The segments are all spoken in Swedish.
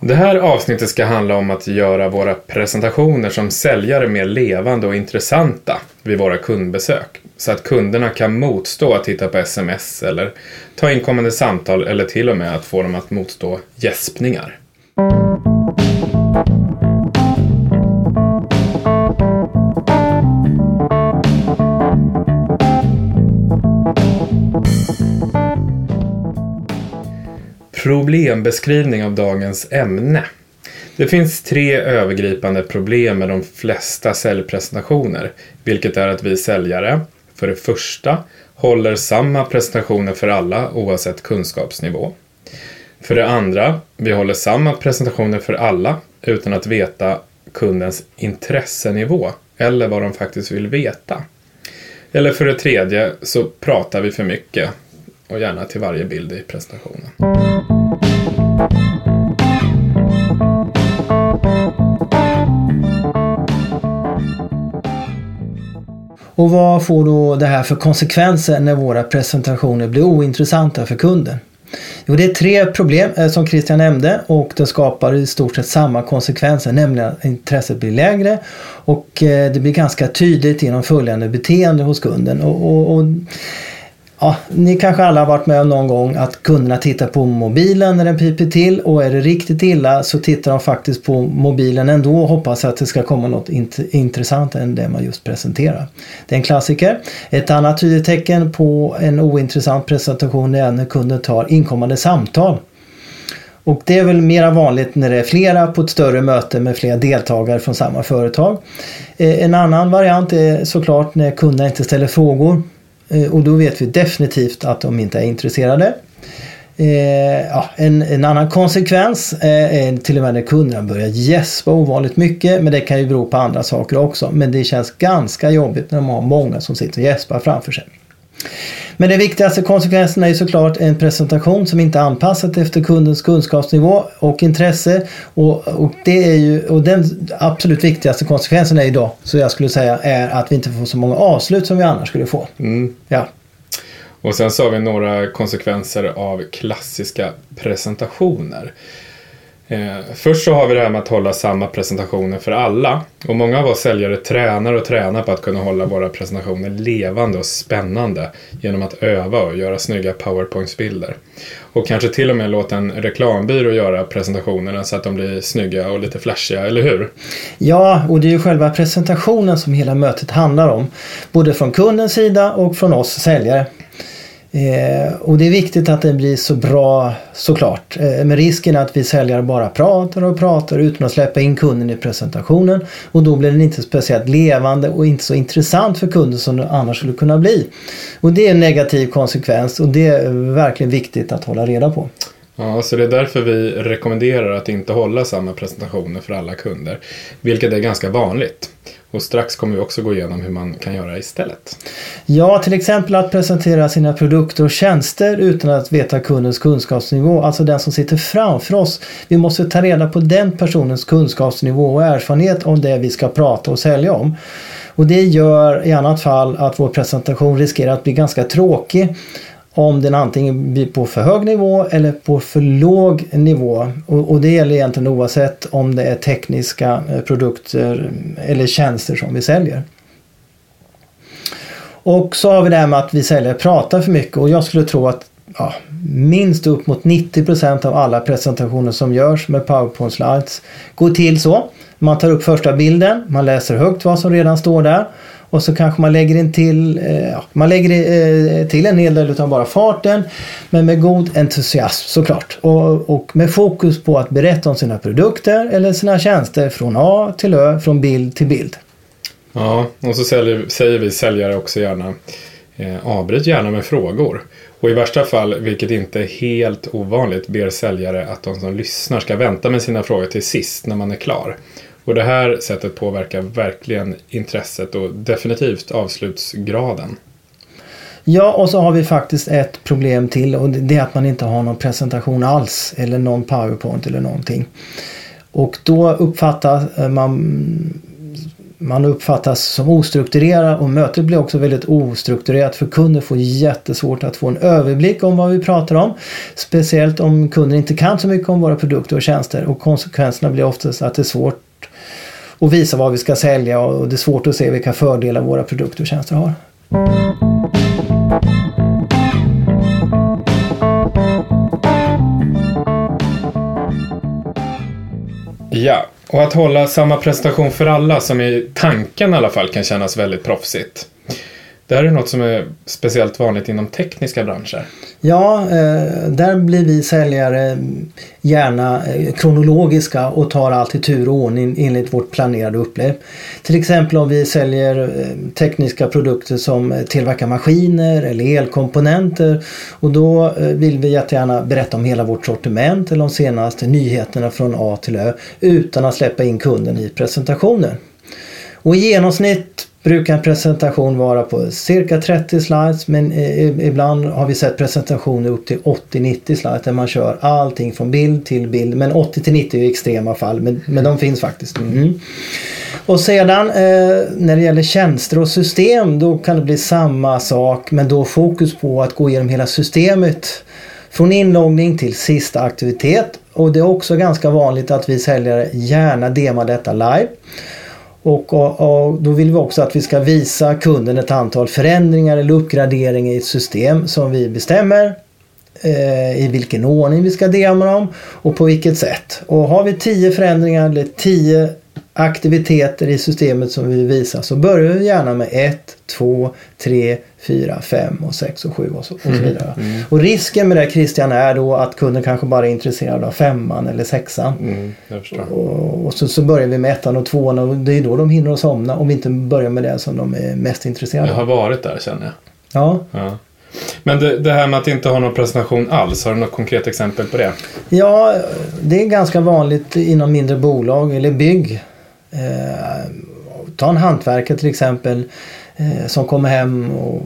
Det här avsnittet ska handla om att göra våra presentationer som säljare mer levande och intressanta vid våra kundbesök. Så att kunderna kan motstå att titta på sms eller ta inkommande samtal eller till och med att få dem att motstå gäspningar. Problembeskrivning av dagens ämne. Det finns tre övergripande problem med de flesta säljpresentationer, vilket är att vi säljare, för det första, håller samma presentationer för alla oavsett kunskapsnivå. För det andra, vi håller samma presentationer för alla utan att veta kundens intressenivå eller vad de faktiskt vill veta. Eller för det tredje så pratar vi för mycket och gärna till varje bild i presentationen. Och vad får då det här för konsekvenser när våra presentationer blir ointressanta för kunden? Jo, det är tre problem eh, som Christian nämnde och det skapar i stort sett samma konsekvenser, nämligen att intresset blir lägre och eh, det blir ganska tydligt genom följande beteende hos kunden. Och, och, och Ja, ni kanske alla har varit med om någon gång att kunderna tittar på mobilen när den piper till och är det riktigt illa så tittar de faktiskt på mobilen ändå och hoppas att det ska komma något int intressant än det man just presenterar. Det är en klassiker. Ett annat tydligt tecken på en ointressant presentation är när kunden tar inkommande samtal. Och det är väl mera vanligt när det är flera på ett större möte med flera deltagare från samma företag. Eh, en annan variant är såklart när kunderna inte ställer frågor Eh, och då vet vi definitivt att de inte är intresserade. Eh, ja, en, en, annan konsekvens eh, är till och med när kunderna börjar gäspa ovanligt mycket. Men det kan ju bero på andra saker också. Men det känns ganska jobbigt när de har många som sitter och gäspar framför sig. Men den viktigaste konsekvensen är ju såklart en presentation som inte är anpassat efter kundens kunskapsnivå och intresse. Och, och, det är ju, och den absolut viktigaste konsekvensen är idag, så jag skulle säga, är att vi inte får så många avslut som vi annars skulle få. Mm. Ja. Och sen så har vi några konsekvenser av klassiska presentationer. Eh, först så har vi det här med att hålla samma presentationer för alla. Och många av oss säljare tränar och tränar på att kunna hålla våra presentationer levande och spännande genom att öva och göra snygga powerpointsbilder. Och kanske till och med låta en reklambyrå göra presentationerna så att de blir snygga och lite flashiga, eller hur? Ja, och det är ju själva presentationen som hela mötet handlar om. Både från kundens sida och från oss säljare. Eh, och det är viktigt att den blir så bra såklart. Eh, men risken är att vi säljare bara pratar och pratar utan att släppa in kunden i presentationen. Och då blir den inte speciellt levande och inte så intressant för kunden som den annars skulle kunna bli. Och det är en negativ konsekvens och det är verkligen viktigt att hålla reda på. Ja, så det är därför vi rekommenderar att inte hålla samma presentationer för alla kunder. Vilket är ganska vanligt. Och strax kommer vi också gå igenom hur man kan göra istället. Ja, till exempel att presentera sina produkter och tjänster utan att veta kundens kunskapsnivå. Alltså den som sitter framför oss. Vi måste ta reda på den personens kunskapsnivå och erfarenhet om det vi ska prata och sälja om. Och det gör i annat fall att vår presentation riskerar att bli ganska tråkig om den antingen blir på för hög nivå eller på för låg nivå. Och, och, det gäller egentligen oavsett om det är tekniska eh, produkter eller tjänster som vi säljer. Och så har vi det här med att vi säljare pratar för mycket och jag skulle tro att ja, minst upp mot 90% av alla presentationer som görs med powerpoint slides går till så. Man tar upp första bilden, man läser högt vad som redan står där och så kanske man lägger in till, eh, man lägger eh, till en hel del utan bara farten. Men med god entusiasm såklart. Och, och med fokus på att berätta om sina produkter eller sina tjänster från A till Ö, från bild till bild. Ja, och så säljer, säger vi säljare också gärna eh, avbryt gärna med frågor. Och i värsta fall, vilket inte är helt ovanligt, ber säljare att de som lyssnar ska vänta med sina frågor till sist när man är klar. Och det här sättet påverkar verkligen intresset och definitivt avslutsgraden. Ja, och så har vi faktiskt ett problem till och det är att man inte har någon presentation alls eller någon powerpoint eller någonting. Och då uppfattar eh, man man uppfattas som ostrukturerad och mötet blir också väldigt ostrukturerat för kunden får jättesvårt att få en överblick om vad vi pratar om. Speciellt om kunden inte kan så mycket om våra produkter och tjänster och konsekvenserna blir oftast att det är svårt och visa vad vi ska sälja och det är svårt att se vilka fördelar våra produkter och tjänster har. Ja, och att hålla samma presentation för alla som i tanken i alla fall kan kännas väldigt proffsigt. Det här är något som är speciellt vanligt inom tekniska branscher. Ja, eh, där blir vi säljare gärna eh, kronologiska och tar allt i tur och ordning enligt vårt planerade upplägg. Till exempel om vi säljer eh, tekniska produkter som tillverkar maskiner eller elkomponenter och då vill vi jättegärna berätta om hela vårt sortiment eller de senaste nyheterna från A till Ö utan att släppa in kunden i presentationen. Och i genomsnitt brukar en presentation vara på cirka 30 slides men ibland har vi sett presentationer upp till 80-90 slides där man kör allting från bild till bild. Men 80-90 är extrema fall men, men de finns faktiskt. Mm. Och sedan eh, när det gäller tjänster och system då kan det bli samma sak men då fokus på att gå igenom hela systemet. Från inloggning till sista aktivitet och det är också ganska vanligt att vi säljare gärna demar detta live. Och, och, och, då vill vi också att vi ska visa kunden ett antal förändringar eller uppgraderingar i ett system som vi bestämmer eh, i vilken ordning vi ska dema dem och på vilket sätt. Och har vi tio förändringar eller tio aktiviteter i systemet som vi vill visa så börjar vi gärna med 1, 2, 3, 4, 5 och 6 och 7 och så, och så mm, vidare. Mm, mm. Och risken med det Christian är då att kunden kanske bara är intresserad av femman eller sexan. Mm, och, och så, så, börjar vi med ettan och tvåan och det är då de hinner att somna om vi inte börjar med det som de är mest intresserade av. Jag har varit där känner jag. Ja. ja. Men det, det, här med att inte ha någon presentation alls, har du något konkret exempel på det? Ja, det är ganska vanligt inom mindre bolag eller bygg. Eh, ta en hantverkare till exempel eh, som kommer hem och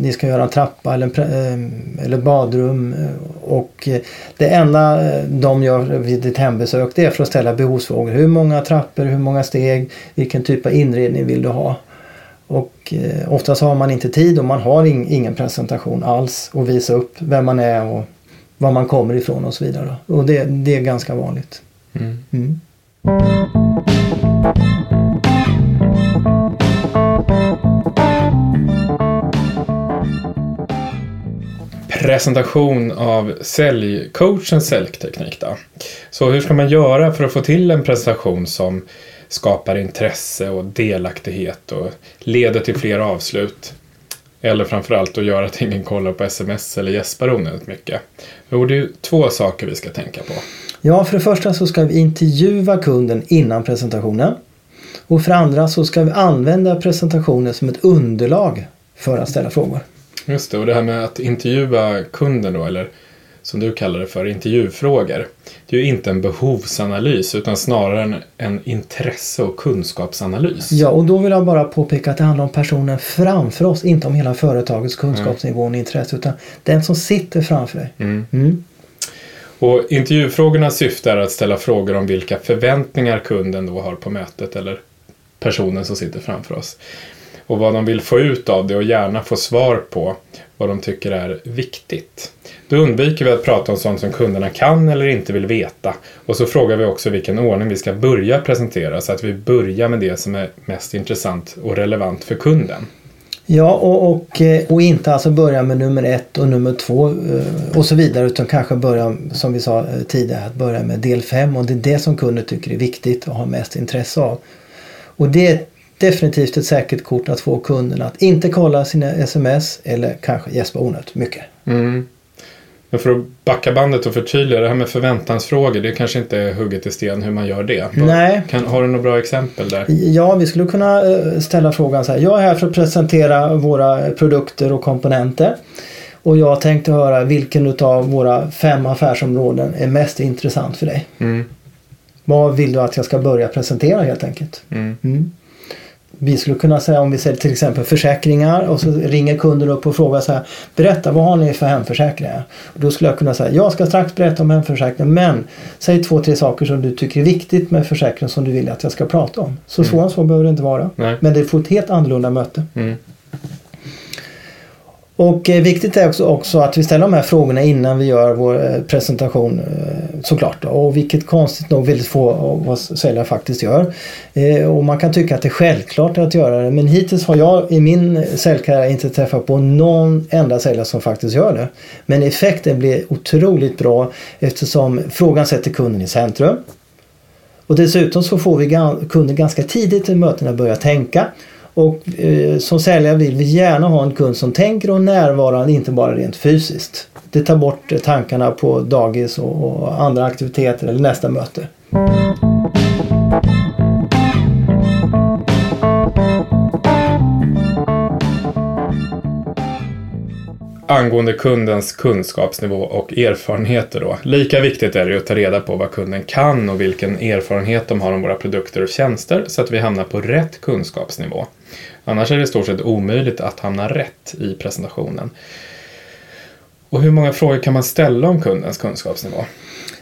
ni ska göra en trappa eller, eh, eller badrum och det enda de gör vid ett hembesök det är för att ställa behovsfrågor. Hur många trappor, hur många steg, vilken typ av inredning vill du ha? Och eh, oftast har man inte tid och man har in, ingen presentation alls och visa upp vem man är och var man kommer ifrån och så vidare. Och det, det är ganska vanligt. Mm. Mm. Presentation av säljcoachens säljteknik då. Så hur ska man göra för att få till en presentation som skapar intresse och delaktighet och leder till fler avslut? Eller framförallt att göra att ingen kollar på sms eller gäspar onödigt mycket. Jo, det är två saker vi ska tänka på. Ja, för det första så ska vi intervjua kunden innan presentationen. Och för det andra så ska vi använda presentationen som ett underlag för att ställa frågor. Just det, och det här med att intervjua kunden då, eller som du kallar det för, intervjufrågor. Det är ju inte en behovsanalys utan snarare en, en intresse och kunskapsanalys. Ja, och då vill jag bara påpeka att det handlar om personen framför oss, inte om hela företagets kunskapsnivå och intresse, utan den som sitter framför dig. Mm. Mm. Och intervjufrågornas syfte är att ställa frågor om vilka förväntningar kunden då har på mötet eller personen som sitter framför oss. Och vad de vill få ut av det och gärna få svar på vad de tycker är viktigt. Då undviker vi att prata om sånt som kunderna kan eller inte vill veta. Och så frågar vi också vilken ordning vi ska börja presentera så att vi börjar med det som är mest intressant och relevant för kunden. Ja, och, och, eh, och inte alltså börja med nummer ett och nummer två eh, och så vidare utan kanske börja, som vi sa eh, tidigare, att börja med del fem och det är det som kunden tycker är viktigt och har mest intresse av. Och det är definitivt ett säkert kort att få kunden att inte kolla sina sms eller kanske gäspa onödigt mycket. Mm. Men för att backa bandet och förtydliga det här med förväntansfrågor, det kanske inte är hugget i sten hur man gör det. Nej. Kan, har du några bra exempel där? Ja, vi skulle kunna eh, ställa frågan så här. Jag är här för att presentera våra produkter och komponenter. Och jag tänkte höra vilken av våra fem affärsområden är mest intressant för dig. Mm. Vad vill du att jag ska börja presentera helt enkelt? Mm. Mm. Vi skulle kunna säga om vi säljer till exempel försäkringar och så ringer kunden upp och frågar så här. Berätta vad har ni för hemförsäkringar? Och då skulle jag kunna säga jag ska strax berätta om hemförsäkringen men säg två, tre saker som du tycker är viktigt med försäkringen som du vill att jag ska prata om. Så Mm. svårare så behöver det inte vara. Nej. Men det får ett helt annorlunda möte. Mm. Och eh, viktigt är också, också att vi ställer de här frågorna innan vi gör vår eh, presentation eh, såklart. Och vilket konstigt nog väldigt få av oss säljare faktiskt gör. Och man kan tycka att det är självklart att göra det men hittills har jag i min säljkarriär inte träffat på någon enda säljare som faktiskt gör det. Men effekten blir otroligt bra eftersom frågan sätter kunden i centrum. Och dessutom så får vi kunden ganska tidigt i mötena börja tänka. Och eh, som säljare vill vi gärna ha en kund som tänker och närvarande, inte bara rent fysiskt. Det tar bort eh, tankarna på dagis och, och andra aktiviteter eller nästa möte. Angående kundens kunskapsnivå och erfarenheter då. Lika viktigt är det att ta reda på vad kunden kan och vilken erfarenhet de har om våra produkter och tjänster så att vi hamnar på rätt kunskapsnivå. Annars är det i stort sett omöjligt att hamna rätt i presentationen. Och hur många frågor kan man ställa om kundens kunskapsnivå?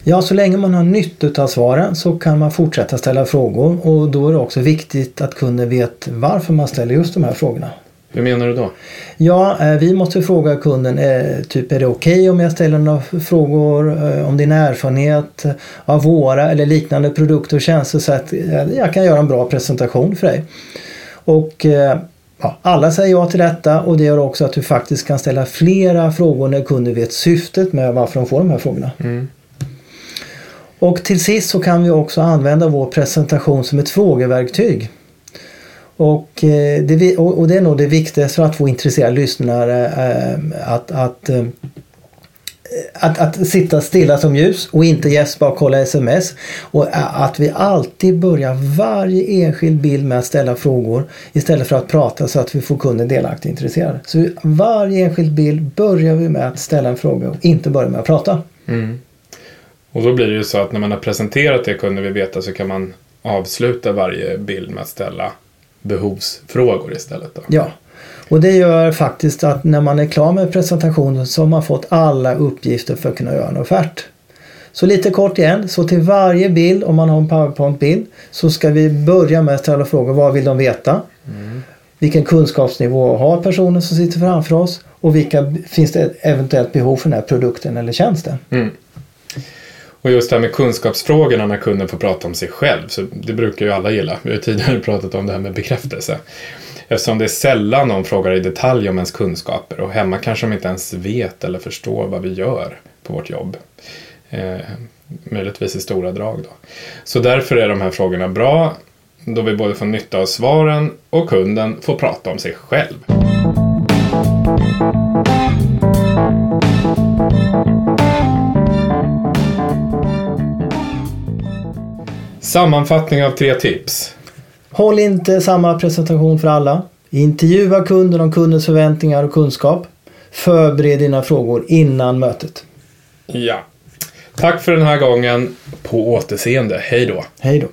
Ja, så länge man har nytta av svaren så kan man fortsätta ställa frågor och då är det också viktigt att kunden vet varför man ställer just de här frågorna. Hur menar du då? Ja, eh, vi måste fråga kunden, eh, typ är det okej om jag ställer några frågor eh, om din erfarenhet av våra eller liknande produkter och tjänster så att jag kan göra en bra presentation för dig. Och eh, ja, alla säger ja till detta och det gör också att du faktiskt kan ställa flera frågor när kunden vet syftet med varför de får de här frågorna. Mm. Och till sist så kan vi också använda vår presentation som ett frågeverktyg. Och, eh, det, och det är nog det viktigaste för att få intresserade lyssnare eh, att, att, att, att sitta stilla som ljus och inte gäspa och kolla sms. Och att vi alltid börjar varje enskild bild med att ställa frågor istället för att prata så att vi får kunden delaktig och intresserad. Så varje enskild bild börjar vi med att ställa en fråga och inte börja med att prata. Mm. Och då blir det ju så att när man har presenterat det kunden vill veta så kan man avsluta varje bild med att ställa behovsfrågor istället. Då. Ja, och det gör faktiskt att när man är klar med presentationen så har man fått alla uppgifter för att kunna göra en offert. Så lite kort igen, så till varje bild, om man har en powerpoint-bild, så ska vi börja med att ställa frågor. Vad vill de veta? Vilken kunskapsnivå har personen som sitter framför oss? Och vilka finns det eventuellt behov för den här produkten eller tjänsten? Mm. Och just det här med kunskapsfrågorna när kunden får prata om sig själv, så det brukar ju alla gilla. Vi har tidigare pratat om det här med bekräftelse. Eftersom det är sällan någon frågar i detalj om ens kunskaper och hemma kanske de inte ens vet eller förstår vad vi gör på vårt jobb. Eh, möjligtvis i stora drag då. Så därför är de här frågorna bra då vi både får nytta av svaren och kunden får prata om sig själv. Sammanfattning av tre tips. Håll inte samma presentation för alla. Intervjua kunden om kundens förväntningar och kunskap. Förbered dina frågor innan mötet. Ja. Tack för den här gången. På återseende. Hej då. Hej då!